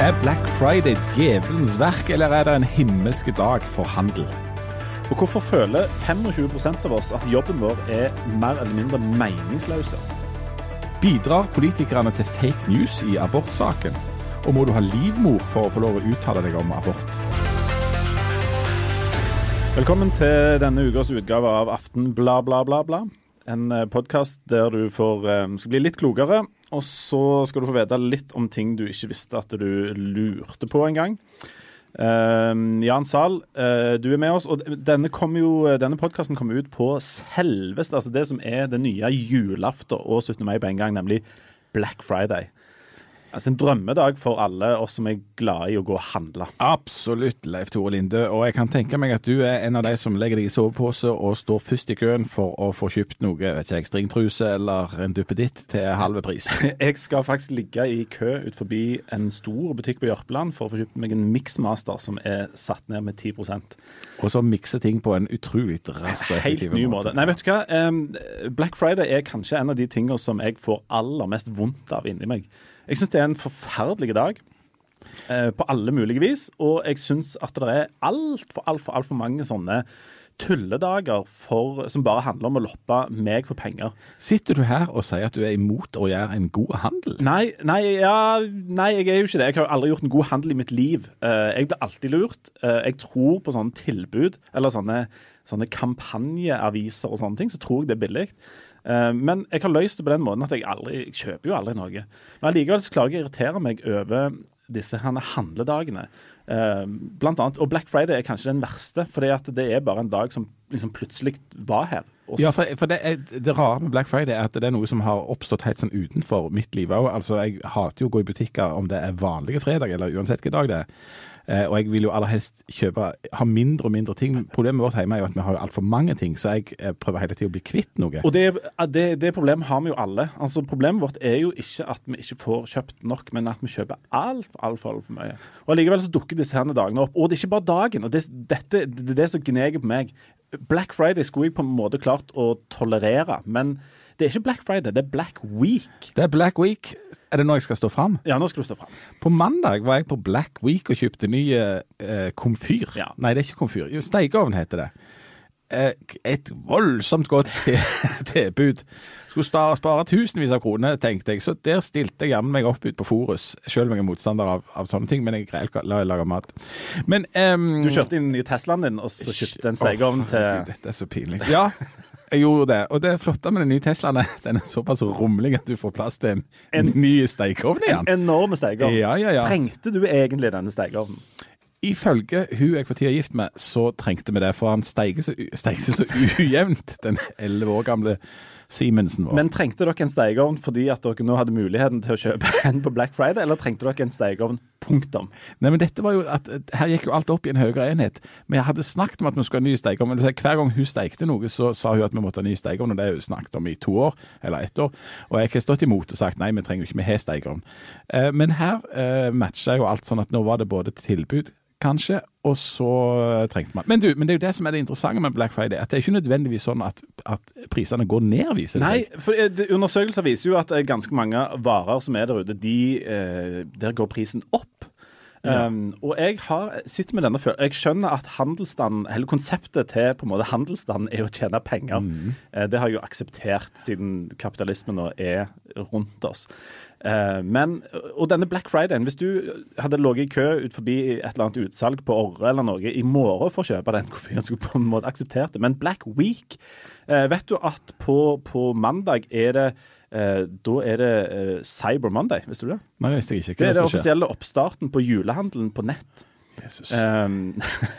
Er Black Friday djevelens verk, eller er det en himmelske dag for handel? Og hvorfor føler 25% av oss at jobben vår er mer eller mindre meningsløse? Bidrar politikerne til fake news i abortsaken? Og må du ha livmor for å få lov å uttale deg om abort? Velkommen til denne ukas utgave av Aften bla, bla, bla, bla. En podkast der du får, um, skal bli litt klokere, og så skal du få vite litt om ting du ikke visste at du lurte på engang. Uh, Jan Zahl, uh, du er med oss. og Denne, jo, denne podkasten kommer ut på selveste, altså det som er det nye julaften og 17. mai på en gang, nemlig Black Friday. Altså En drømmedag for alle oss som er glade i å gå og handle. Absolutt, Leif Tore Linde. Og jeg kan tenke meg at du er en av de som legger deg i sovepose og står først i køen for å få kjøpt noe, vet ikke jeg, stringtruse eller en duppeditt til halve pris. jeg skal faktisk ligge i kø ut forbi en stor butikk på Jørpeland for å få kjøpt meg en Mixmaster som er satt ned med 10% Og så mikse ting på en utrolig rask og effektiv måte. måte. Nei, vet du hva. Black Friday er kanskje en av de tingene som jeg får aller mest vondt av inni meg. Jeg syns det er en forferdelig dag. Eh, på alle mulige vis. Og jeg syns at det er altfor, altfor, altfor mange sånne tulledager for, som bare handler om å loppe meg for penger. Sitter du her og sier at du er imot å gjøre en god handel? Nei, nei, ja, nei, jeg er jo ikke det. Jeg har jo aldri gjort en god handel i mitt liv. Eh, jeg blir alltid lurt. Eh, jeg tror på sånne tilbud, eller sånne, sånne kampanjeaviser og sånne ting, så tror jeg det er billig. Uh, men jeg har løst det på den måten at jeg aldri jeg kjøper jo aldri noe. Men allikevel så klarer jeg å irritere meg over disse her handledagene. Uh, blant annet, og Black Friday er kanskje den verste, for det er bare en dag som liksom plutselig var her. Ja, for, for det, det, rare med Black Friday er at det er noe som har oppstått helt sånn utenfor mitt liv òg. Altså, jeg hater jo å gå i butikker om det er vanlige fredag, eller uansett hvilken dag det er. Eh, og jeg vil jo aller helst kjøpe, ha mindre og mindre ting. Problemet vårt hjemme er jo at vi har altfor mange ting, så jeg eh, prøver hele tiden å bli kvitt noe. Og det, det, det, problemet har vi jo alle. Altså Problemet vårt er jo ikke at vi ikke får kjøpt nok, men at vi kjøper altfor alt, alt for mye. Og Allikevel så dukker disse her dagene opp. Og det er ikke bare dagen. og Det, dette, det er det som gneger på meg. Black Friday skulle jeg på en måte klart å tolerere, men det er ikke Black Friday, det er Black Week. Det er Black Week. Er det nå jeg skal stå fram? Ja, nå skal du stå fram. På mandag var jeg på Black Week og kjøpte ny eh, komfyr. Ja. Nei, det er ikke komfyr. Jo, stekeovn heter det. Eh, et voldsomt godt tilbud. Skulle spare, tusenvis av kroner, tenkte jeg. Så der stilte jeg jammen meg opp ut på Forus, selv om jeg er motstander av, av sånne ting. Men jeg greier ikke å lage mat. Men um, Du kjørte inn den nye Teslaen din, og så kjøpte en stekeovn oh, til Gud, Dette er så pinlig. Ja, jeg gjorde det. Og det flotte med den nye Teslaen er den er såpass rommelig at du får plass til en, en ny stekeovn igjen. En enorm stekeovn. Ja, ja, ja. Trengte du egentlig denne stekeovnen? Ifølge hun jeg for tida er gift med, så trengte vi det, for han steigte så, så ujevnt, den elleve år gamle Simensen vår. Men trengte dere en stegeovn fordi at dere nå hadde muligheten til å kjøpe en på Black Friday, eller trengte dere en stegeovn? Punktum. Nei, men dette var jo at Her gikk jo alt opp i en høyere enhet. Vi hadde snakket om at vi skulle ha ny stegeovn. Hver gang hun stekte noe, så sa hun at vi måtte ha ny stegeovn, og det har hun snakket om i to år, eller ett år. Og jeg har stått imot og sagt nei, vi trenger jo ikke, vi har stekeovn. Eh, men her eh, matcha jo alt sånn at nå var det både tilbud kanskje, og så trengte man Men du, men det er jo det som er det interessante med Black Friday, at det er ikke nødvendigvis sånn at, at prisene går ned, viser det seg. Nei, for eh, undersøkelser viser jo at eh, ganske mange varer som er der ute, de, eh, der går prisen opp. Ja. Um, og jeg har sitter med denne følelsen Jeg skjønner at handelsstanden, hele konseptet til på en måte handelsstanden er å tjene penger. Mm. Uh, det har jeg jo akseptert siden kapitalismen nå er rundt oss. Uh, men, og denne Black Fridayen, hvis du hadde ligget i kø ut forbi et eller annet utsalg på Orre eller noe i morgen for å kjøpe den koffeien, skulle på en måte akseptert det. Men Black Week, uh, vet du at på, på mandag er det Eh, da er det eh, Cyber Monday, visste du det? Nei, visste jeg ikke. Hva det er den offisielle oppstarten på julehandelen på nett. Jesus. Um,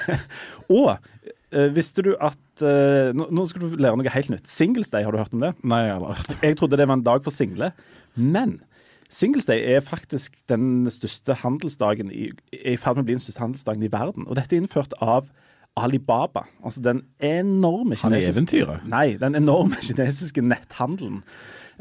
og eh, visste du at uh, nå, nå, skal du lære noe helt nytt. Singles Day, har du hørt om det? Nei, jeg har hørt Jeg trodde det var en dag for single. Men Singles Day er faktisk den største handelsdagen i, er i ferd med å bli den største handelsdagen i verden. Og dette er innført av Alibaba. Altså den enorme kinesiske Han er eventyret? Nei, den enorme kinesiske netthandelen.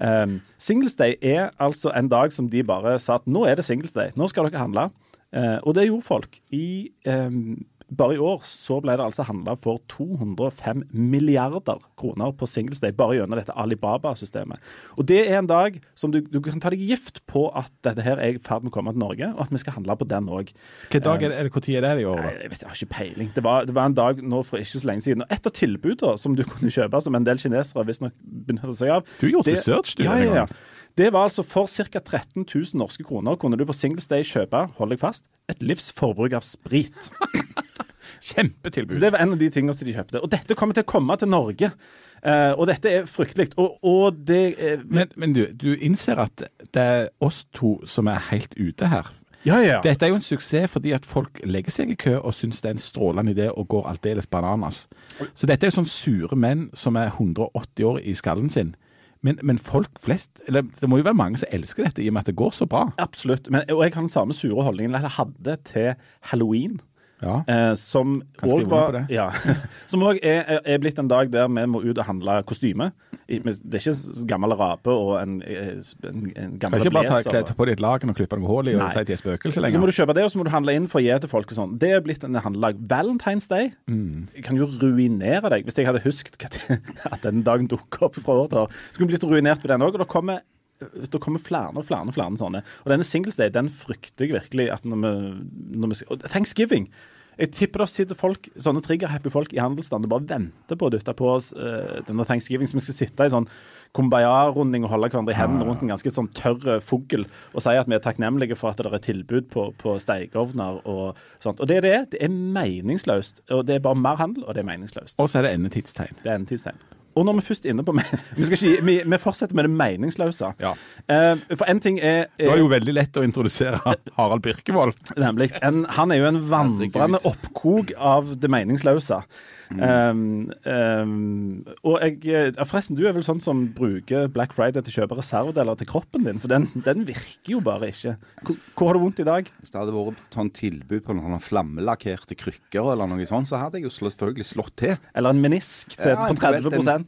Um, Singles Day er altså en dag som de bare sa at nå er det Singles Day, nå skal dere handle. Uh, og det gjorde folk i um, bare i år så ble det altså handla for 205 milliarder kroner på Singles Day bare gjennom dette Alibaba-systemet. Og det er en dag som du, du, kan ta deg gift på at dette her er i ferd med å komme til Norge, og at vi skal handle på den òg. Hvilken dag er det, er det, er det i år? da? Jeg, vet, jeg har ikke peiling. Det var, det var, en dag nå for ikke så lenge siden. Og et av tilbudene som du kunne kjøpe, som en del kinesere visstnok benytter seg av Du har gjort research, du. Ja, ja, ja. Det var altså for ca. 13 000 norske kroner kunne du på Singles Day kjøpe, hold deg fast, et livsforbruk av sprit. Kjempetilbud. Så Det var en av de tingene som de kjøpte. Og dette kommer til å komme til Norge. Uh, og dette er fryktelig. Og, og det uh, Men, men du, du innser at det er oss to som er helt ute her. Ja, ja. Dette er jo en suksess fordi at folk legger seg i kø og syns det er en strålende idé og går aldeles bananas. Så dette er jo sånn sure menn som er 180 år i skallen sin. Men, men, folk flest eller Det må jo være mange som elsker dette, i og med at det går så bra. Absolutt. Men, og jeg har den samme sure holdningen jeg hadde til halloween. Ja. Eh, som òg ja, er, er, blitt en dag der vi må ut og handle kostyme. Det er ikke gammel rape og en, en, en gammel blazer. Kan ikke bare ta, kledd på ditt laken og klippe noe hull i og si at de er spøkelser lenger. Så må du kjøpe det, og så må du handle inn for å gi til folk og sånn. Det er blitt en handlelag. Valentine's Day mm. kan jo ruinere deg. Hvis jeg hadde husket at den dagen dukker opp fra år til år, du blitt ruinert på den òg. Og da kommer det kommer flere og flere, flere sånne. Og denne Singles Day den frykter jeg virkelig at når vi, når vi Thanksgiving. Jeg tipper det sitter folk, sånne trigger-happy folk i handelsstanden og bare venter på å dytte på oss uh, denne thanksgiving, så vi skal sitte i sånn kumbaya-runding og holde hverandre i hendene rundt en ganske sånn tørr fugl og si at vi er takknemlige for at det er tilbud på, på stekeovner og sånt. Og det er det. Det er meningsløst. Og det er bare mer handel, og det er meningsløst. Og så er det endetidstegn. Det er endetidstegn. Og når vi først er inne på vi, ikke, vi, vi, fortsetter med det meningsløse. Ja. Uh, for en ting er, er Det er jo veldig lett å introdusere Harald Birkevold. Nemlig. En, han er jo en vandrende oppkok av det meningsløse. Um, um, og jeg, eh, forresten, du er vel sånn som bruker Black Friday til å kjøpe reservedeler til kroppen din, for den, den virker jo bare ikke. Hvor, hvor, har du vondt i dag? Hvis det hadde vært sånn tilbud på noen flammelakkerte krykker eller noe sånt, så hadde jeg jo selvfølgelig slått til. Eller en menisk til, ja, på 30 en,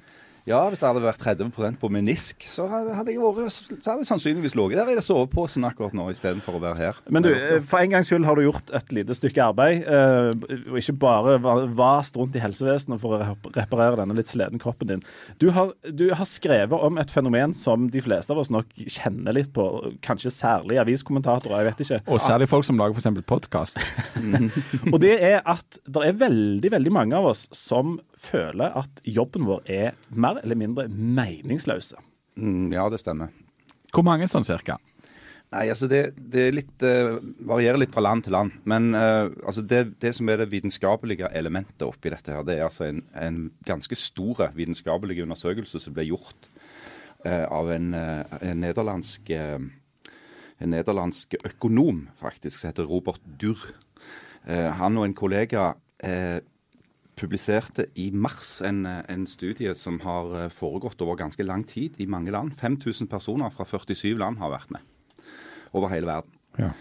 ja, hvis det hadde vært 30 på menisk, så hadde, jeg vært, så hadde jeg sannsynligvis ligget der i soveposen akkurat nå, istedenfor å være her. Men du, for en gangs skyld har du gjort et lite stykke arbeid, eh, og ikke bare vast rundt i helsevesenet for å reparere denne litt sleden kroppen din. Du har, du har, skrevet om et fenomen som de fleste av oss nok kjenner litt på, kanskje særlig aviskommentatorer, jeg vet ikke. Og særlig folk som lager f.eks. podkast. og det er at det er veldig, veldig mange av oss som føler at jobben vår er mer eller mindre meningsløse. Mm, ja, det stemmer. Hvor mange sånn cirka? Nei, altså det, det litt, uh, varierer litt fra land til land. Men uh, altså det, det, som er det vitenskapelige elementet oppi dette, her, det er altså en, en ganske stor vitenskapelig undersøkelse som ble gjort uh, av en, en, nederlandsk, en, nederlandsk, økonom, faktisk, som heter Robert Durr. han og en kollega publiserte i mars en, en, studie som har eh, foregått over ganske lang tid i mange land. 5000 personer fra 47 land har vært med over hele verden. Ja.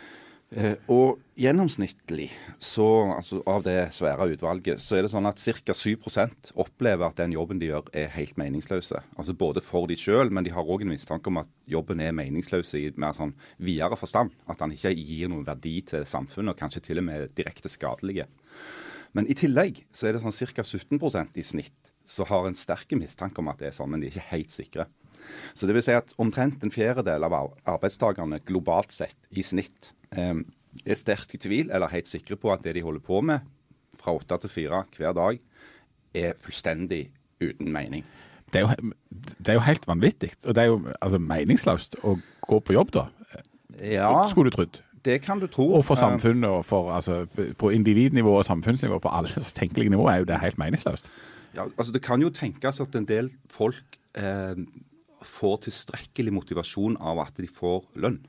Eh, og gjennomsnittlig så, altså av det svære utvalget, så er det sånn at ca. 7% opplever at den jobben de gjør er helt meningsløse. Altså Både for de sjøl, men de har òg en mistanke om at jobben er meningsløs i mer sånn videre forstand. At den ikke gir noen verdi til samfunnet, og kanskje til og med direkte skadelige. Men i tillegg så er det sånn ca. 17% i snitt som har en sterk mistanke om at det er sånn, men de er ikke helt sikre. Så det vil si at omtrent en fjerdedel av arbeidstakerne globalt sett i snitt eh, er sterkt i tvil eller helt sikre på at det de holder på med fra åtte til fire hver dag, er fullstendig uten mening. Det er jo, det er jo helt vanvittig. Og det er jo altså, meningsløst å gå på jobb, da. Ja. Skulle du trodd det kan du tro. Og for samfunnet og for altså, På individnivå og samfunnsnivå, på alle tenkelige nivå, er jo det helt meningsløst. Ja, altså Det kan jo tenkes at en del folk eh, får tilstrekkelig motivasjon av at de får lønn.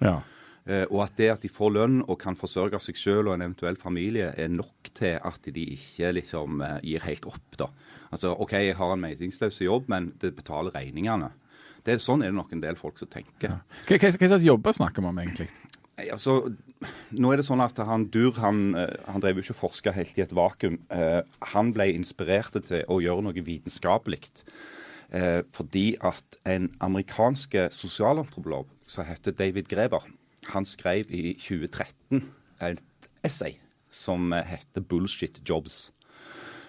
Ja. Eh, og at det at de får lønn og kan forsørge seg selv og en eventuell familie, er nok til at de ikke liksom eh, gir helt opp. da. Altså OK, jeg har en meningsløs jobb, men det betaler regningene. Det er, sånn er det nok en del folk som tenker. Ja. Hva, hva, hva slags jobber snakker vi om egentlig? Altså, nå er det sånn at han Dur han, eh, han drev jo ikke og forska helt i et vakuum. Eh, han ble inspirert til å gjøre noe vitenskapelig. Eh, fordi at en amerikansk sosialantropolog som heter David Greber, han skrev i 2013 et essay som heter Bullshit Jobs.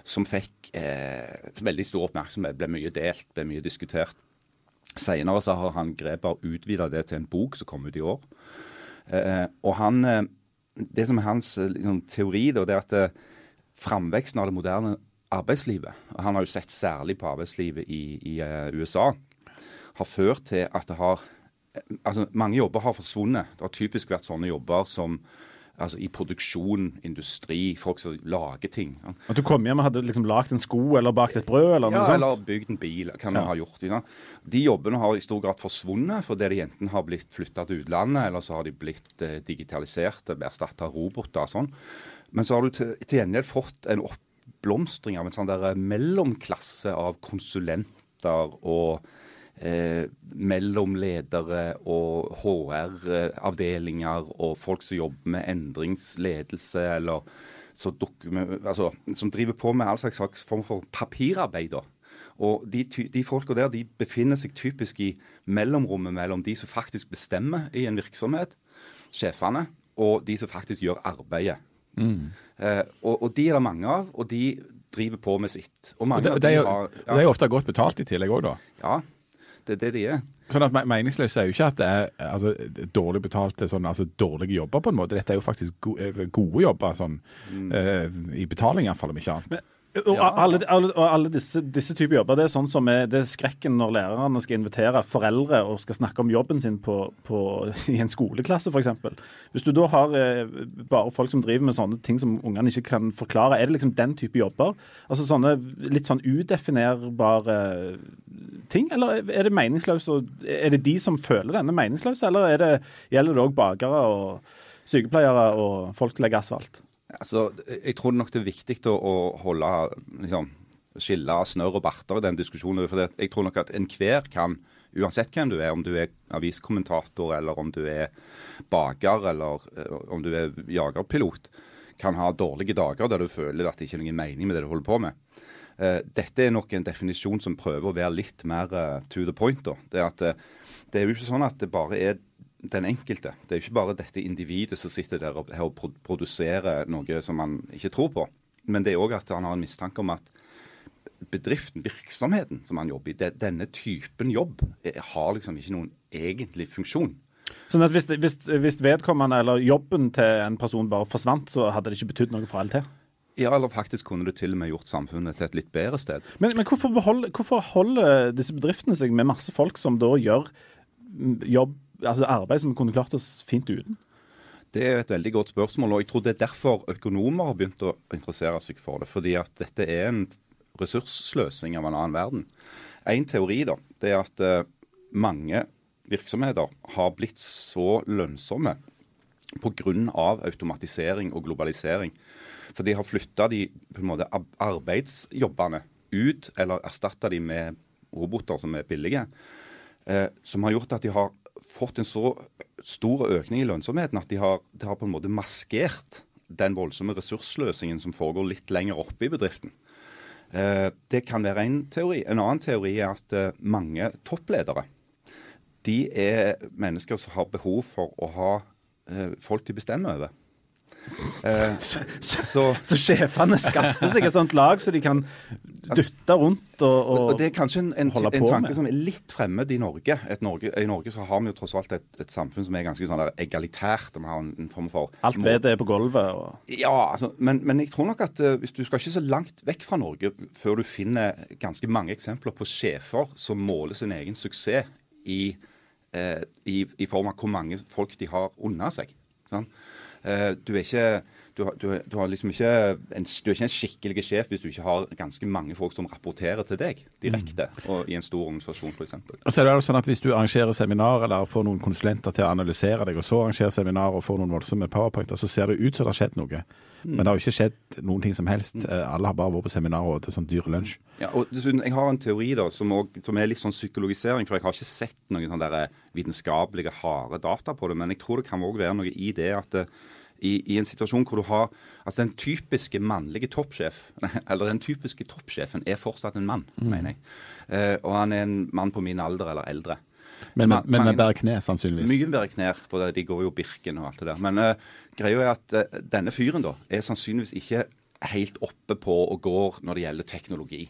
Som fikk eh, veldig stor oppmerksomhet, ble mye delt, ble mye diskutert. Senere så har han Greber utvida det til en bok som kom ut i år. Eh, og han, eh, Det som er hans eh, liksom, teori, da, det er at eh, framveksten av det moderne arbeidslivet, og han har jo sett særlig på arbeidslivet i, i eh, USA, har ført til at det har altså Mange jobber har forsvunnet. Det har typisk vært sånne jobber som altså i produksjon, industri, folk som lager ting. sant? At du kom hjem og hadde liksom lagd en sko eller bakt et brød eller noe Ja, sånt? eller bygd en bil, kan man Ja. ha gjort. sant? De jobbene har i stor grad forsvunnet fordi de enten har blitt flytta til utlandet, eller så har de blitt eh, digitalisert, erstatta av roboter og sånn. Men så har du til, til gjengjeld fått en oppblomstring av en sånn der mellomklasse av konsulenter og eh, mellomledere og HR-avdelinger og folk som jobber med endringsledelse eller altså, som driver på med all slags form for papirarbeid. da. Og de, de folka der de befinner seg typisk i mellomrommet mellom de som faktisk bestemmer i en virksomhet, sjefene, og de som faktisk gjør arbeidet. Eh, og, og de er det mange av, og de driver på med sitt. Og Og av det, er de har ja. de er ofte godt betalt i tillegg òg, da. Ja, det er det de er. Sånn at Meningsløse er jo ikke at det er altså, dårlig betalte sånn, altså dårlige jobber, på en måte. Dette er jo faktisk go eh, gode jobber, sånn, eh, i betaling iallfall, om ikke annet. Og alle, alle, og alle disse, disse typer jobber, det er sånn som er, det er skrekken når lærerne skal invitere foreldre og skal snakke om jobben sin på, på, i en skoleklasse, f.eks. Hvis du da har eh, bare folk som driver med sånne ting som ungene ikke kan forklare, er det liksom den type jobber? Altså sånne litt sånn udefinerbare ting, eller er det meningsløse? Er det de som føler denne meningsløse, eller er det, gjelder det òg bakere og sykepleiere og folk som legger asfalt? Altså, jeg tror nok det er viktig å, å holde liksom, skille snørr og barter i den diskusjonen. For jeg tror nok at enhver kan, uansett hvem du er, om du er aviskommentator eller om du er baker eller eh, om du er jagerpilot, kan ha dårlige dager der du føler at det ikke er noen mening med det du holder på med. Eh, dette er nok en definisjon som prøver å være litt mer eh, to the point. Da. Det, at, det er jo ikke sånn at det bare er den enkelte. Det er jo ikke bare dette individet som sitter der og, og produserer noe som man ikke tror på. Men det er òg at han har en mistanke om at bedriften, virksomheten som han jobber i, det, denne typen jobb eh, har liksom ikke noen egentlig funksjon. Sånn at hvis, hvis, hvis vedkommende eller jobben til en person bare forsvant, så hadde det ikke betydd noe for LT? Ja, eller faktisk kunne det til og med gjort samfunnet til et litt bedre sted. Men, men hvorfor, behold, hvorfor holder disse bedriftene seg med masse folk som da gjør jobb, altså arbeid som vi kunne klart oss fint uten? Det er et veldig godt spørsmål, og jeg tror det er derfor økonomer har begynt å interessere seg for det. Fordi at dette er en ressurssløsing av en annen verden. En teori da, det er at eh, mange virksomheter har blitt så lønnsomme pga. automatisering og globalisering. For de har flytta de på en måte arbeidsjobbene ut, eller erstatta de med roboter som er billige. Eh, som har gjort at de har fått en så stor økning i lønnsomheten at de har, de har på en måte maskert den voldsomme ressurssløsingen som foregår litt lenger oppe i bedriften. Eh, det kan være en teori. En annen teori er at eh, mange toppledere de er mennesker som har behov for å ha eh, folk de bestemmer over. Eh, så Så sjefene skaffer seg et sånt lag så de kan dytte rundt og, Og, og, Det er kanskje en, en, en tanke med. som er litt fremmed i Norge. Norge. I Norge så har vi jo tross alt et, et samfunn som er ganske sånn der egalitært. Vi har en, en form for Alt vettet er på gulvet. Og, Ja, altså, men, men jeg tror nok at uh, hvis du skal ikke så langt vekk fra Norge før du finner ganske mange eksempler på sjefer som måler sin egen suksess i, uh, i, i form av hvor mange folk de har under seg. Sånn? Uh, du er ikke du du, du har liksom ikke en, du er ikke en skikkelig sjef hvis du ikke har ganske mange folk som rapporterer til deg direkte, og i en stor organisasjon f.eks. Og så er det jo sånn at Hvis du arrangerer seminar eller får noen konsulenter til å analysere deg, og så arrangerer seminar og får noen voldsomme powerpointer, så ser det ut som det har skjedd noe. Men det har jo ikke skjedd noen ting som helst. Eh, Alle har bare vært på seminar og til sånn dyr lunsj. Ja, og dessuten, Jeg har en teori da, som, også, som er litt sånn psykologisering, for jeg har ikke sett noen sånn der vitenskapelige, harde data på det. Men jeg tror det kan også være noe i det at eh, i, i en situasjon hvor du har at den typiske mannlige toppsjef, eller den typiske toppsjefen er fortsatt en mann, mener jeg. Eh, og han er en mann på min alder eller eldre. Men, Ma- men, men med bare kne, sannsynligvis. Mye bedre knær, for de går jo Birken og alt det der. Men uh, greia er at uh, denne fyren da, er sannsynligvis ikke helt oppe på og går når det gjelder teknologi.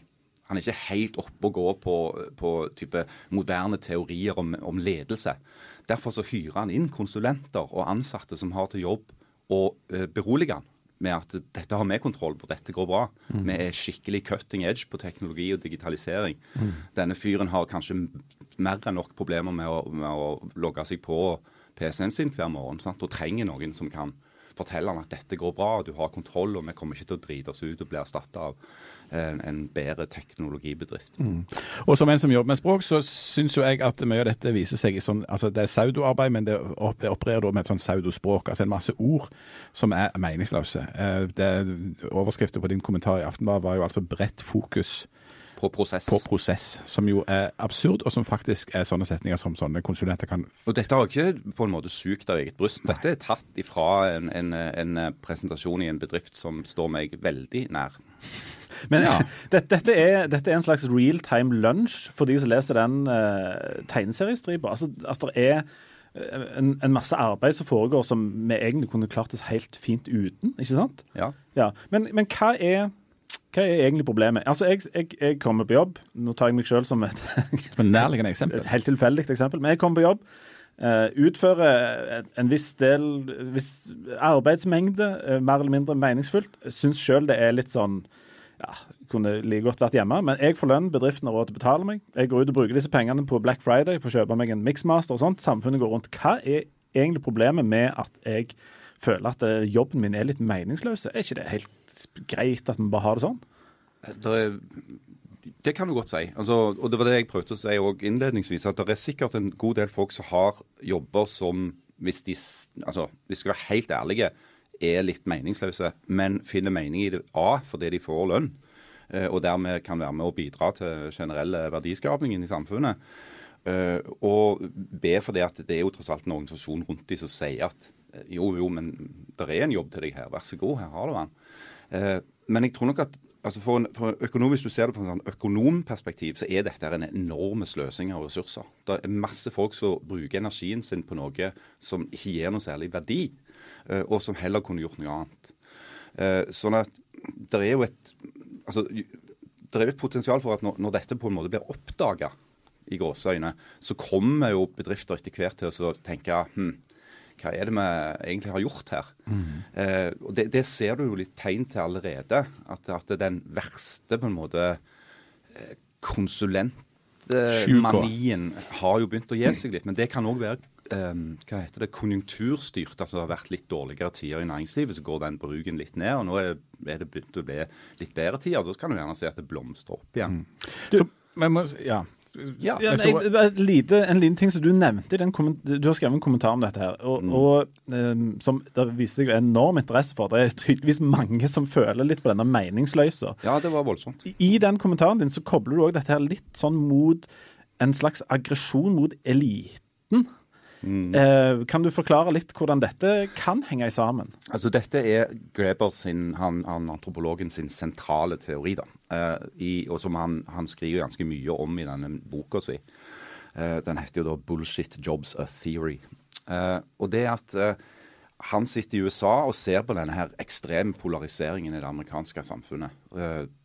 Han er ikke helt oppe og går på, på type moderne teorier om, om ledelse. Derfor så hyrer han inn konsulenter og ansatte som har til jobb å uh, berolige han med at dette har vi kontroll på, dette går bra. Vi er skikkelig cutting edge på teknologi og digitalisering. Denne fyren har kanskje mer enn nok problemer med å, med å logge seg på PC-en sin hver morgen, sant? og trenger noen som kan fortelle han at dette går bra, du har kontroll, og vi kommer ikke til å drite oss ut og bli erstatta av en, en bedre teknologibedrift. Og som en som jobber med språk, så syns jo jeg at mye av dette viser seg i sånn Altså det er pseudoarbeid, men det opererer da med et sånn pseudospråk. Altså en masse ord som er meningsløse. Eh, Det, overskriften på din kommentar i Aftenbladet var jo altså 'bredt fokus På prosess. på prosess', som jo er absurd, og som faktisk er sånne setninger som sånne konsulenter kan Og dette har ikke på en måte sugd av eget bryst. Dette er tatt ifra en, en, en presentasjon i en bedrift som står meg veldig nær. Men ja, dette, dette, er, dette er en slags real-time lunch for de som leser den uh, tegneseriestripa. Altså, at det er eh, en, en masse arbeid som foregår som vi egentlig kunne klart oss helt fint uten. ikke sant? Ja. Ja, Men, men hva, er, hva er egentlig problemet? Altså, jeg, jeg, jeg kommer på jobb. Nå tar jeg meg sjøl som et, et nærliggende eksempel. et helt tilfeldig eksempel. Men jeg kommer på jobb. Uh, utfører en, en viss del viss arbeidsmengde, uh, mer eller mindre meningsfullt. Syns sjøl det er litt sånn ja, kunne like godt vært hjemme, men jeg får lønn, bedriften har råd til å betale meg. Jeg går ut og bruker disse pengene på Black Friday på å kjøpe meg en Mixmaster og sånt. Samfunnet går rundt. Hva er egentlig problemet med at jeg føler at eh, jobben min er litt meningsløs? Er ikke det helt greit at vi bare har det sånn? Det, er, det kan du godt si. Altså, og det var det jeg prøvde å si òg innledningsvis. At det er sikkert en god del folk som har jobber som, hvis de altså, hvis de skal være helt ærlige, er litt meningsløse, men finner mening i det A fordi de får lønn. eh, Og dermed kan være med å bidra til generelle verdiskapningen i samfunnet. Eh, og B fordi at det er jo tross alt en organisasjon rundt de som sier at eh, jo, jo, men det er en jobb til deg her, vær så god, her har du den. Men jeg tror nok at altså for, en, for økonom, Hvis du ser det fra et sånn økonomperspektiv, så er dette en enorme sløsing av ressurser. Det er masse folk som bruker energien sin på noe som ikke gir noe særlig verdi, og som heller kunne gjort noe annet. Eh, sånn at det er jo et altså, det er jo et potensial for at når, når dette på en måte blir oppdaga i gåseøyne, så kommer jo bedrifter etter hvert til å tenke hm, hva er det vi egentlig har gjort her? Eh, og det, det ser du jo litt tegn til allerede. At, at den verste på en måte eh, konsulentmanien har jo begynt å gi seg litt. Men det kan òg være eh, hva heter det, konjunkturstyrt. At det har vært litt dårligere tider i næringslivet, så går den bruken litt ned. Og nå er, er det begynt å bli litt bedre tider. Da kan du gjerne si at det blomstrer opp igjen. Så, men må, ja. Ja, Ja, Jeg lite, en liten ting som du nevnte den Du har skrevet en kommentar om dette her, og, og um, som det viser seg enorm interesse for. Det er tydeligvis mange som føler litt på denne meningsløsa. Ja, det var voldsomt. I den kommentaren din så kobler du òg dette her litt sånn mot en slags aggresjon mot eliten. Eh, kan du forklare litt hvordan dette kan henge sammen? Altså Dette er Greber sin, han, han antropologen sin sentrale teori, da. Eh, i, og som han, han skriver ganske mye om i denne boka si. Eh, den heter jo da 'Bullshit Jobs A Theory'. Og det at han sitter i USA og ser på denne her ekstreme polariseringen i det amerikanske samfunnet.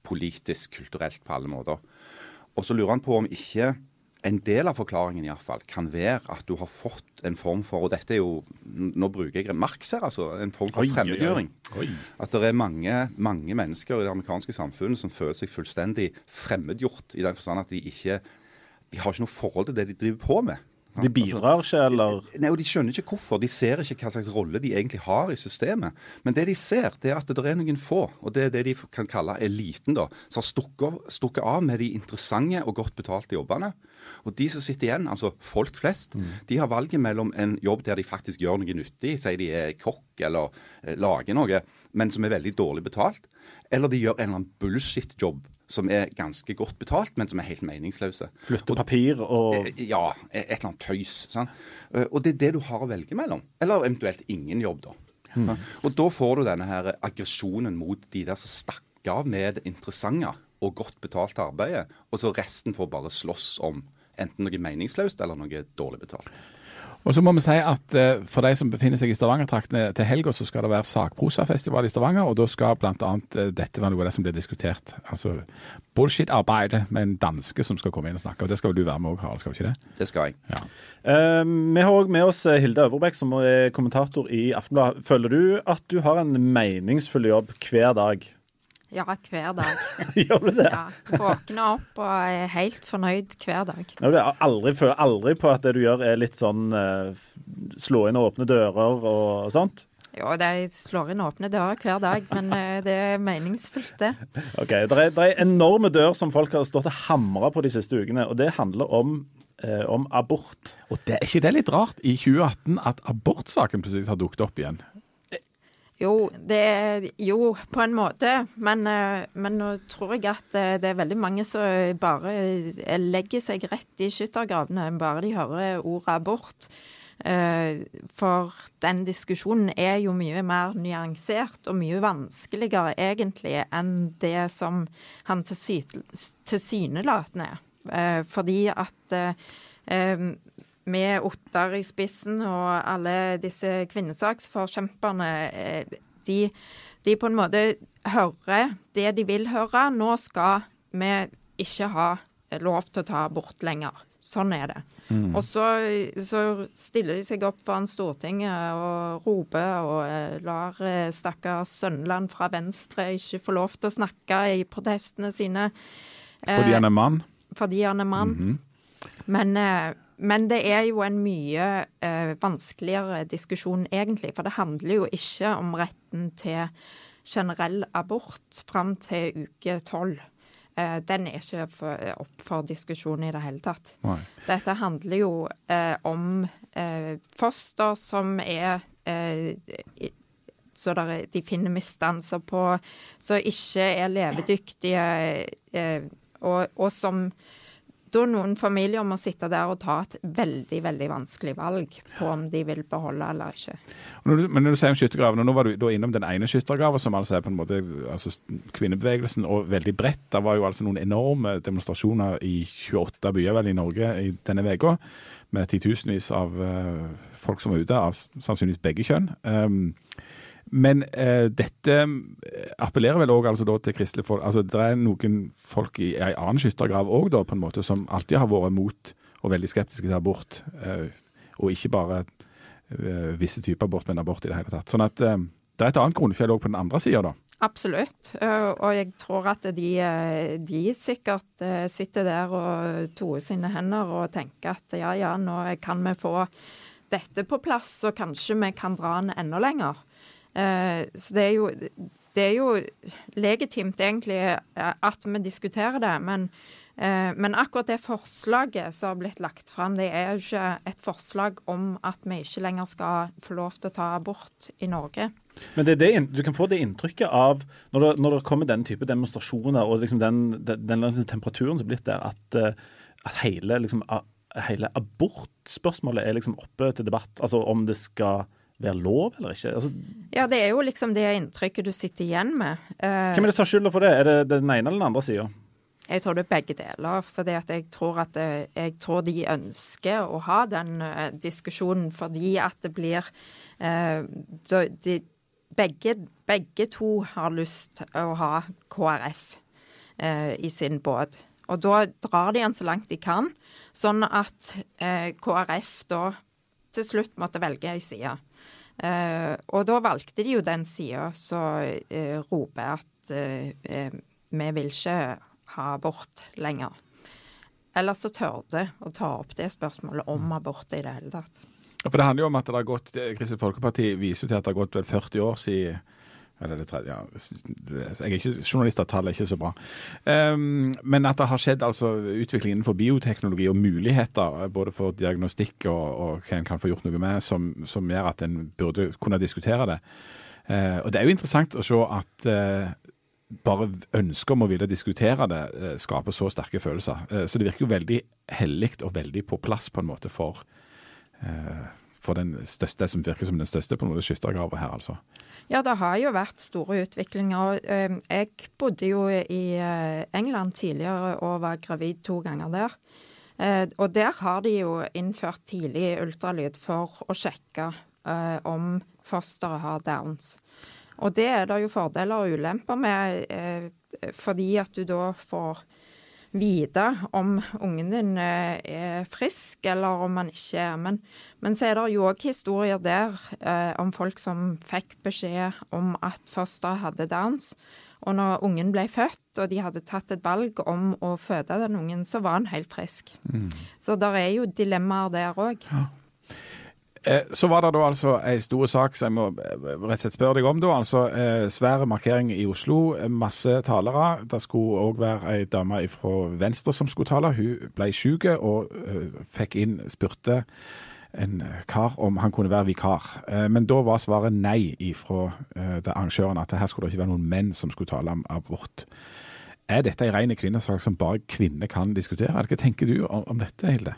Politisk, kulturelt, på alle måter. Og så lurer han på om ikke en del av forklaringen i fall, kan være at du har fått en form for Og dette er jo Nå bruker jeg Marx her, altså. En form for Oi, fremmedgjøring. oi. Oi. At det er mange, mange mennesker i det amerikanske samfunnet som føler seg fullstendig fremmedgjort, i den forstand at de ikke de har ikke noe forhold til det de driver på med. De bidrar ikke, eller Nei, og De skjønner ikke hvorfor. De ser ikke hva slags rolle de egentlig har i systemet. Men det de ser, det er at det er noen få, og det er det de kan kalle eliten, da, som har stukket, stukket av med de interessante og godt betalte jobbene. Og de som sitter igjen, altså folk flest, de har valget mellom en jobb der de faktisk gjør noe nyttig, sier de er kokk eller eh, lager noe, men som er veldig dårlig betalt, eller de gjør en eller annen bullshit-jobb som er ganske godt betalt, men som er helt meningsløse. flytte papir og Eh, Ja, et eller annet tøys. Sant? Eh, Og det er det du har å velge mellom. Eller eventuelt ingen jobb, da. Mm. Og da får du denne her aggresjonen mot de der som stakk av med det interessante og godt betalt arbeidet, og så resten får bare slåss om enten noe meningsløst eller noe dårlig betalt. Og så må vi si at uh, For de som befinner seg i Stavanger-traktene til helga, så skal det være sakprosafestival i Stavanger. og Da skal bl.a. Uh, dette være noe av det som blir diskutert. Altså bullshit-arbeidet med en danske som skal komme inn og snakke. og Det skal jo du være med òg, Harald? skal du ikke det? Det skal jeg. Ja. Uh, vi har òg med oss Hilde Øverbekk, som er kommentator i Aftenbladet. Føler du at du har en meningsfull jobb hver dag? Ja, hver dag. Gjør du det? Ja, Våkner opp og er helt fornøyd hver dag. Ja, du aldri, føler aldri på at det du gjør er litt sånn uh, slå inn og åpne dører og, sånt? Jo, det slår inn åpne dører hver dag, men uh, det er meningsfullt, det. Ok, Det er, er enorme dør som folk har stått og hamra på de siste ukene, og det handler om uh, om abort. Og det Er ikke det litt rart i 2018 at abortsaken plutselig har dukket opp igjen? Jo, det jo, på en måte. Men, eh, men, nå tror jeg at eh, det er veldig mange som bare eh, legger seg rett i skyttergravene bare de hører ordet abort. For den diskusjonen er jo mye mer nyansert og mye vanskeligere egentlig enn det som han tilsynelatende er. Fordi at med Ottar i spissen og alle disse kvinnesaksforkjemperne, eh, de, de, på en måte hører det de vil høre. Nå skal vi ikke ha lov til å ta abort lenger. Sånn er det. Mm. Og så, så, stiller de seg opp foran Stortinget og roper og eh, lar eh, stakkars Sønneland fra Venstre ikke få lov til å snakke i protestene sine. Fordi han er mann? Fordi han er mann. Mm -hmm. Men men det er jo en mye eh, vanskeligere diskusjon, egentlig. For det handler jo ikke om retten til generell abort fram til uke tolv. Eh, den er ikke for, opp for diskusjon i det hele tatt. Nei. Dette handler jo eh, om eh, foster som er eh, så der, de finner misdanser på, som ikke er levedyktige, eh, og, og som da noen familier må sitte der og ta et veldig veldig vanskelig valg på om de vil beholde eller ikke. Når du, men når du sier om skyttergravene, nå var du da innom den ene skyttergraven, som altså er på en måte altså kvinnebevegelsen, og veldig bredt. Det var jo altså noen enorme demonstrasjoner i 28 byer vel i Norge i denne uka, med titusenvis av uh, folk som var ute, av sannsynligvis begge kjønn. Um, men eh, dette eh, appellerer vel òg altså til kristelig folk Altså det er noen folk i ei annen skyttergrav òg, som alltid har vært mot og veldig skeptiske til abort. Eh, og ikke bare eh, visse typer abort, men abort i det hele tatt. Sånn at eh, det er et annet grunnfjell òg på den andre sida, da. Absolutt. Eh, og jeg tror at de, de sikkert sitter der og toer sine hender og tenker at ja ja, nå kan vi få dette på plass, så kanskje vi kan dra den enda lenger. Eh, så det er, jo, det er jo legitimt egentlig eh, at vi diskuterer det. Men, eh, men, akkurat det forslaget som har blitt lagt fram, det er jo ikke et forslag om at vi ikke lenger skal få lov til å ta abort i Norge. Men det det, du kan få det inntrykket av når det, når det kommer den type demonstrasjoner og liksom den, den, den, temperaturen som er blitt der, at, at hele, liksom, hele abortspørsmålet er liksom oppe til debatt. Altså om det skal være lov eller ikke? Altså, ja, det er jo liksom det inntrykket du sitter igjen med. Uh, Hvem er det som har skylda for det? Er det den ene eller den andre sida? Jeg tror det er begge deler. For jeg tror at jeg tror de ønsker å ha den uh, diskusjonen fordi at det blir uh, de, begge, begge, to har lyst til å ha KrF i sin båt. Og da drar de den så langt de kan, sånn at KrF da til slutt måtte velge ei side. Uh, og da valgte de jo den sida som uh, roper at uh, vi vil ikke ha abort lenger. Eller så tørde å ta opp det spørsmålet om abort i det hele tatt. For det handler jo om at det har gått, Kristelig Folkeparti viser jo til at det har gått vel 40 år siden eller det tredje, ja. Jeg er ikke journalist, tallet er ikke så bra. Um, men at det har skjedd altså, utvikling innenfor bioteknologi og muligheter både for diagnostikk og, og hva en kan få gjort noe med, som, som gjør at en burde kunne diskutere det. Uh, og Det er jo interessant å se at uh, bare ønsket om å ville diskutere det uh, skaper så sterke følelser. så det virker jo veldig hellig og veldig på plass på en måte for for den største, det som virker som den største på noen skyttergraver her, altså. Ja, det har jo vært store utviklinger. Ehm, jeg bodde jo i eh, England tidligere og var gravid to ganger der. Eh, og der har de jo innført tidlig ultralyd for å sjekke eh, om fosteret har downs. Og det er det jo fordeler og ulemper med, eh, fordi at du da får vite om ungen din eh, er frisk, eller om han ikke er. Men, men så er det jo òg historier der eh, om folk som fikk beskjed om at fosteret hadde downs. Og når ungen ble født, og de hadde tatt et valg om å føde den ungen, så var han helt frisk. Mm. Så det er jo dilemmaer der òg. Ja. Eh, så var det da altså ei stor sak som jeg må eh, rett og slett spørre deg om. da, altså eh, Svær markering i Oslo, masse talere. Det skulle òg være ei dame fra Venstre som skulle tale. Hun ble syk og fikk inn, spurte en kar om han kunne være vikar. Men da var svaret nei fra arrangøren, at her skulle det ikke være noen menn som skulle tale om abort. Er dette en rein kvinnesak som bare kvinner kan diskutere? Hva tenker du om dette, Hilde?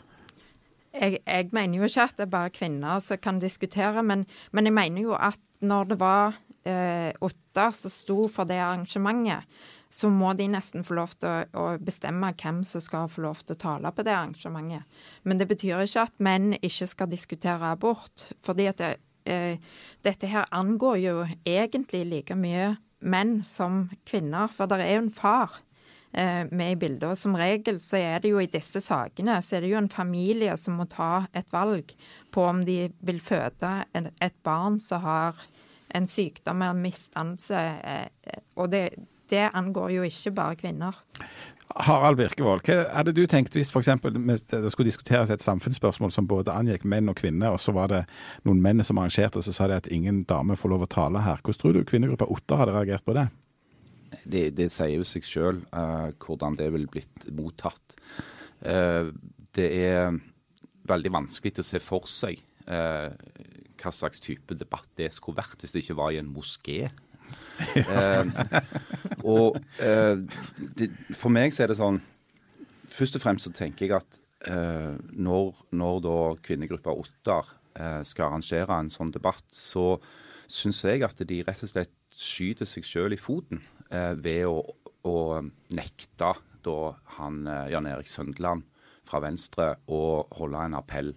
Jeg, jeg, mener jo ikke at det er bare kvinner som kan diskutere, men, men jeg mener jo at når det var eh, Otta som sto for det arrangementet, så må de nesten få lov til å, å, bestemme hvem som skal få lov til å tale på det arrangementet. Men det betyr ikke at menn ikke skal diskutere abort. fordi det, eh, dette her angår jo egentlig like mye menn som kvinner. For det er jo en far med i bildet. Og som regel så er det jo i disse sakene så er det jo en familie som må ta et valg på om de vil føde et barn som har en sykdom eller misdannelse. Eh, og det, det angår jo ikke bare kvinner. Harald Birkevold, hva hadde du tenkt hvis f.eks. det skulle diskuteres et samfunnsspørsmål som både angikk menn og kvinner, og så var det noen menn som arrangerte, og så sa de at ingen dame får lov å tale her. Hvordan tror du kvinnegruppa Otta hadde reagert på det? Det, det, sier jo seg sjøl uh, eh, hvordan det ville blitt mottatt. Uh, det er veldig vanskelig å se for seg uh, hva slags type debatt det skulle vært hvis det ikke var i en moské. og det, for meg så er det sånn Først og fremst så tenker jeg at når, når, da kvinnegruppa Ottar skal arrangere en sånn debatt, så syns jeg at de rett og slett skyter seg sjøl i foten ved å, å, nekte da han eh, Jan Erik Søndeland fra Venstre å holde en appell.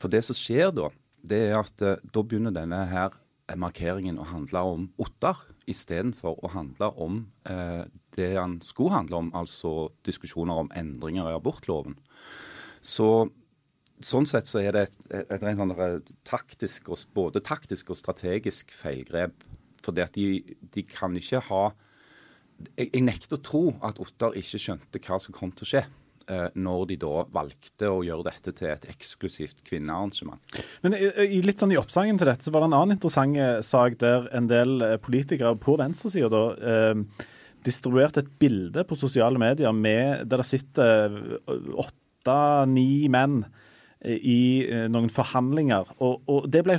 For det som skjer da, det er at eh, da begynner denne her markeringen å handle om Ottar, istedenfor å handle om eh, det han skulle handle om, altså diskusjoner om endringer i abortloven. Så Sånn sett så er det et, et, et et, et taktisk, både taktisk og strategisk feilgrep fordi de, de kan ikke ha jeg, jeg, nekter å tro at Ottar ikke skjønte hva som kom til å skje. Eh, når de da valgte å gjøre dette til et eksklusivt kvinnearrangement. Men i, litt sånn i oppsangen til dette så var det en annen interessant eh, sak der en del eh, politikere på venstresida da eh, distribuerte et bilde på sosiale medier med, der det sitter åtte-ni menn i noen forhandlinger. Og, og det ble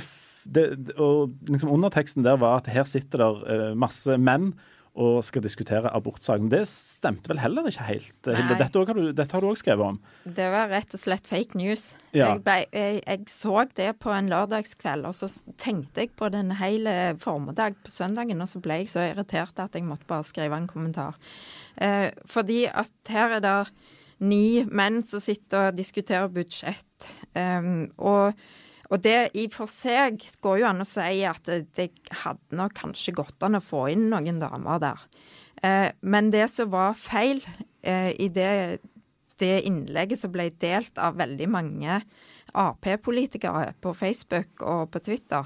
det, og liksom Underteksten der var at her sitter uh, masse menn og skal diskutere abortsaken. Det stemte vel heller ikke helt, eh, Hilde? Dette, har du, dette har du òg skrevet om? Det var rett og slett fake news. Ja. Jeg, ble, jeg, jeg, så det på en lørdagskveld, og så tenkte jeg på den hele formiddag på søndagen, og så ble jeg så irritert at jeg måtte bare skrive en kommentar. Eh, fordi at her er det ni menn som sitter og diskuterer budsjett. Um, og og det i for seg går jo an å si at det hadde nok kanskje gått an å få inn noen damer der. Eh, men det som var feil eh, i det, det, innlegget som ble delt av veldig mange Ap-politikere på Facebook og på Twitter,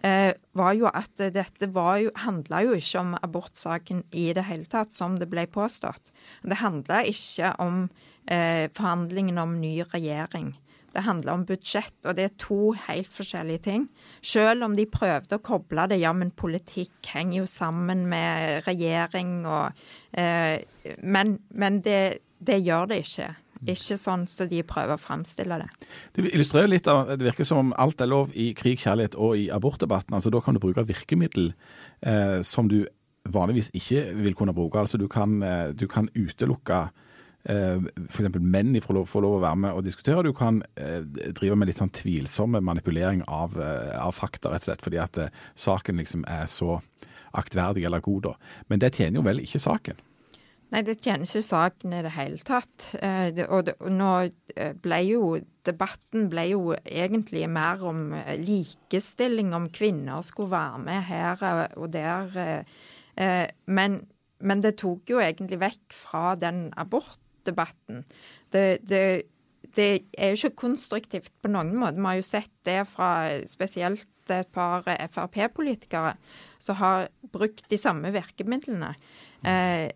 eh, var jo at dette var jo, handla jo ikke om abortsaken i det hele tatt, som det ble påstått. Det handla ikke om eh, forhandlingene om ny regjering. Det handler om budsjett, og det er to helt forskjellige ting. Selv om de prøvde å koble det, ja, men politikk henger jo sammen med regjering og eh, Men, men det, det, gjør det ikke. Ikke sånn som så de prøver å framstille det. Det illustrerer litt av Det virker som om alt er lov i krig, kjærlighet og i abortdebatten. Altså Da kan du bruke virkemiddel eh, som du vanligvis ikke vil kunne bruke. Altså Du kan, eh, du kan utelukke f.eks. menn får lov, får lov, å være med og diskutere. Du kan eh, drive med litt sånn tvilsomme manipulering av, eh, av fakta, rett og slett, fordi at eh, saken liksom er så aktverdig eller god. da. Men det tjener jo vel ikke saken? Nei, det tjener ikke saken i det hele tatt. Eh, og, nå eh, ble jo debatten ble jo egentlig mer om eh, likestilling, om kvinner skulle være med her og der. Eh, men, men, det tok jo egentlig vekk fra den abortdebatten. Det, det, det er jo ikke konstruktivt på noen måte. Vi har jo sett det fra spesielt et par Frp-politikere som har brukt de samme virkemidlene. Eh,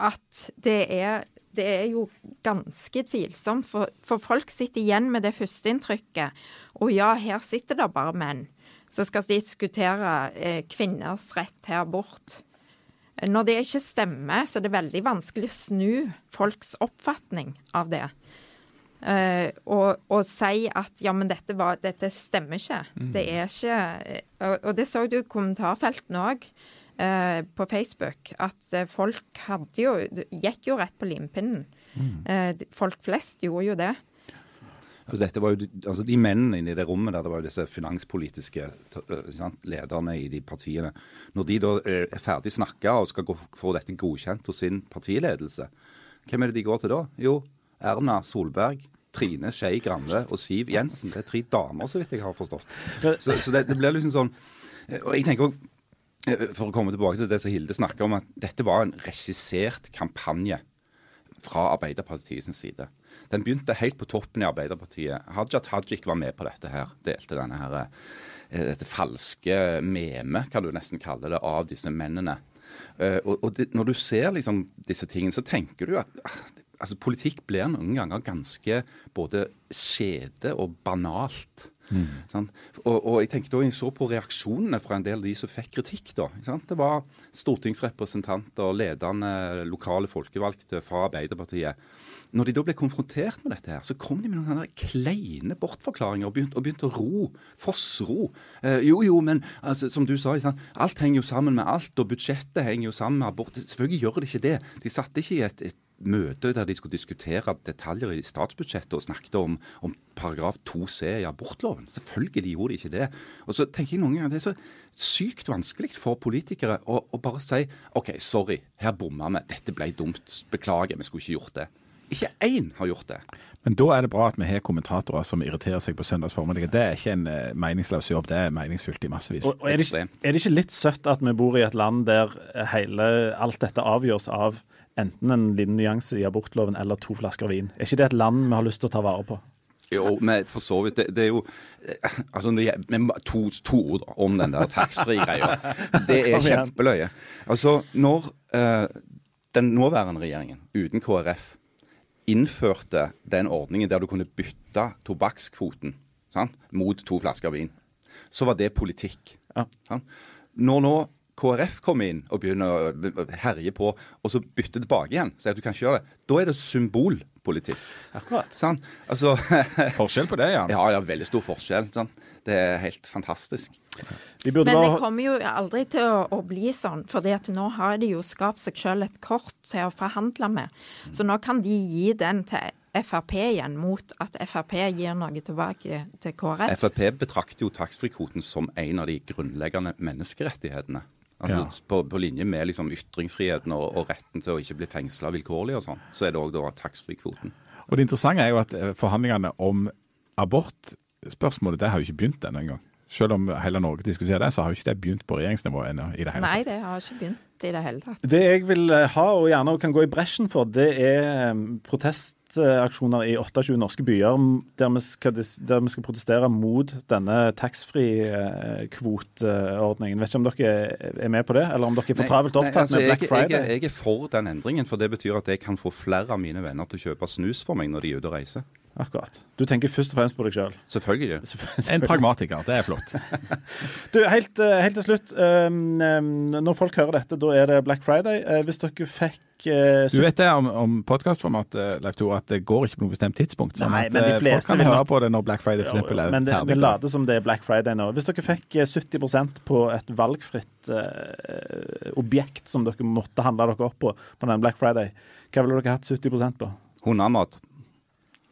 at det er, det er jo ganske tvilsomt. For, for, folk sitter igjen med det førsteinntrykket. Og ja, her sitter det bare menn som skal diskutere eh, kvinners rett til abort. Når det ikke stemmer, så er det veldig vanskelig å snu folks oppfatning av det. Uh, og, og, si at ja, men dette, var, dette stemmer ikke. Mm. Det er ikke og, og, det så du i kommentarfeltene òg. uh, på Facebook at eh, folk hadde jo gikk jo rett på limpinnen. Mm. Uh, folk flest gjorde jo det. Altså, jo, altså De mennene inne i det rommet der, det var jo disse finanspolitiske sant, lederne i de partiene. Når de da er ferdig snakka og skal gå, få dette godkjent hos sin partiledelse, hvem er det de går til da? Jo, Erna Solberg, Trine Skei Grande og Siv Jensen. Det er tre damer, så vidt jeg har forstått. Så, så det, det, blir liksom sånn Og jeg tenker Eh, for å komme tilbake til det som Hilde snakker om, at dette var en regissert kampanje fra Arbeiderpartiets side. Den begynte helt på toppen i Arbeiderpartiet. Haja Tajik var med på dette her. Delte denne her, eh, dette falske meme, kan du nesten kalle det, av disse mennene. Eh, og, og det, Når du ser liksom disse tingene, så tenker du at ah, altså, politikk blir noen ganger ganske både skjede og banalt. Mm. Og, og, jeg tenkte da jeg så på reaksjonene fra en del av de som fikk kritikk. da. Det var stortingsrepresentanter, ledende lokale folkevalgte fra Arbeiderpartiet. Når de da ble konfrontert med dette, her, så kom de med noen sånne kleine bortforklaringer og begynte, og begynte å ro. Fossro. Eh, jo, jo, men altså, som du sa, alt henger jo sammen med alt, og budsjettet henger jo sammen med abort. Selvfølgelig gjør det ikke det. De satte ikke i et, et møte der de skulle diskutere detaljer i statsbudsjettet og snakket om, om paragraf 2c i abortloven. Selvfølgelig gjorde de ikke det. Og så tenker jeg noen ganger at Det er så sykt vanskelig for politikere å, å bare si OK, sorry, her bomma vi. Dette ble dumt. Beklager, vi skulle ikke gjort det. Ikke én har gjort det. Men da er det bra at vi har kommentatorer som irriterer seg på søndags formiddag. Det er ikke en uh, meningsløs jobb, det er meningsfylt i massevis. Og, og er, det ikke, er, det ikke, litt søtt at vi bor i et land der hele, alt dette avgjøres av enten en liten nyanse i abortloven eller to flasker vin. Er ikke det et land vi har lyst til å ta vare på? Jo, men for så vidt. Det, det er jo altså, to, to, ord om den der taxfree-greia. Det er kjempeløye. Altså, når uh, den nåværende regjeringen, uten KrF, innførte den ordningen der du kunne bytte tobakkskvoten sant, mot to flasker vin, så var det politikk. Ja. Når nå KrF kommer inn og begynner å herje på, og så bytter tilbake igjen, sier at du kan ikke gjøre det, da er det symbolpolitikk. Akkurat. Sant? Altså, forskjell på det, ja. Ja, ja, veldig stor forskjell. Sånn? Det er helt fantastisk. De Men det kommer jo aldri til å, å bli sånn, for nå har de jo skapt seg selv et kort til å forhandle med. Så nå kan de gi den til Frp igjen, mot at Frp gir noe tilbake til KrF. Frp betrakter jo taxfree-kvoten som en av de grunnleggende menneskerettighetene. Altså, ja. på, på, linje med liksom, ytringsfriheten og, og, retten til å ikke bli fengsla vilkårlig og sånn, så er det òg taxfree-kvoten. Og Det interessante er jo at eh, forhandlingene om abortspørsmålet det har jo ikke begynt ennå engang. Selv om hele Norge diskuterer det, så har jo ikke det begynt på regjeringsnivå ennå. i det hele tatt. Nei, det har ikke begynt i det hele tatt. Det jeg vil eh, ha, og gjerne kan gå i bresjen for, det er eh, protestaksjoner i 28 norske byer der vi skal, der vi skal protestere mot denne taxfree-kvoteordningen. Vet ikke om dere er med på det, eller om dere er for travelt opptatt nei, altså, med Black Friday? Jeg, jeg, er for den endringen, for det betyr at jeg kan få flere av mine venner til å kjøpe snus for meg når de er ute og reiser. Akkurat. Du tenker først og fremst på deg sjøl? Selv. Selvfølgelig. En pragmatiker. Det er flott. du, helt, eh, helt, til slutt. Um, når folk hører dette, da er det Black Friday. Uh, hvis dere fikk uh, Du vet det om, om podkastformatet, Leif Tore, at det går ikke på noe bestemt tidspunkt. Sånn Nei, men de folk kan høre på det når Black Friday for eksempel, er men det, ferdig. Vi later som det er Black Friday nå. Hvis dere fikk 70% på et valgfritt uh, objekt som dere måtte handle dere opp på på den Black Friday, hva ville dere hatt 70% på? Hundemat.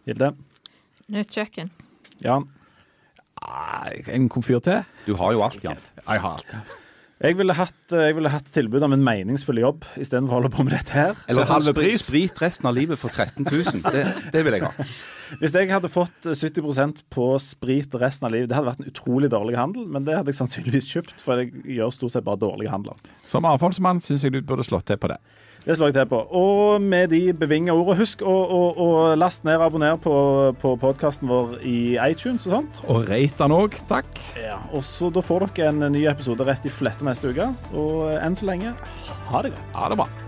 Hilde? Nytt kjøkken. Jan? En komfyr til? Du har jo alt, Jan. Jeg har alt. Jeg ville hatt, jeg ville hatt tilbud om en meningsfull jobb istedenfor å holde på med dette her. Eller halve pris. sprit resten av livet for 13 000. Det, det vil jeg ha. Hvis jeg hadde fått 70% på sprit resten av livet, det hadde vært en utrolig dårlig handel, men det hadde jeg sannsynligvis kjøpt, for jeg gjør stort sett bare dårlige handler. Som avfallsmann syns jeg du burde slått til på det. Det slår jeg til på. Og med de bevinga ordene, husk å, å, å last ned og abonnere på, på podkasten vår i iTunes og sånt. Og rate den òg, takk. Ja, og så Da får dere en ny episode rett i flette neste uke. Og enn så lenge, ha det godt. Ha det bra.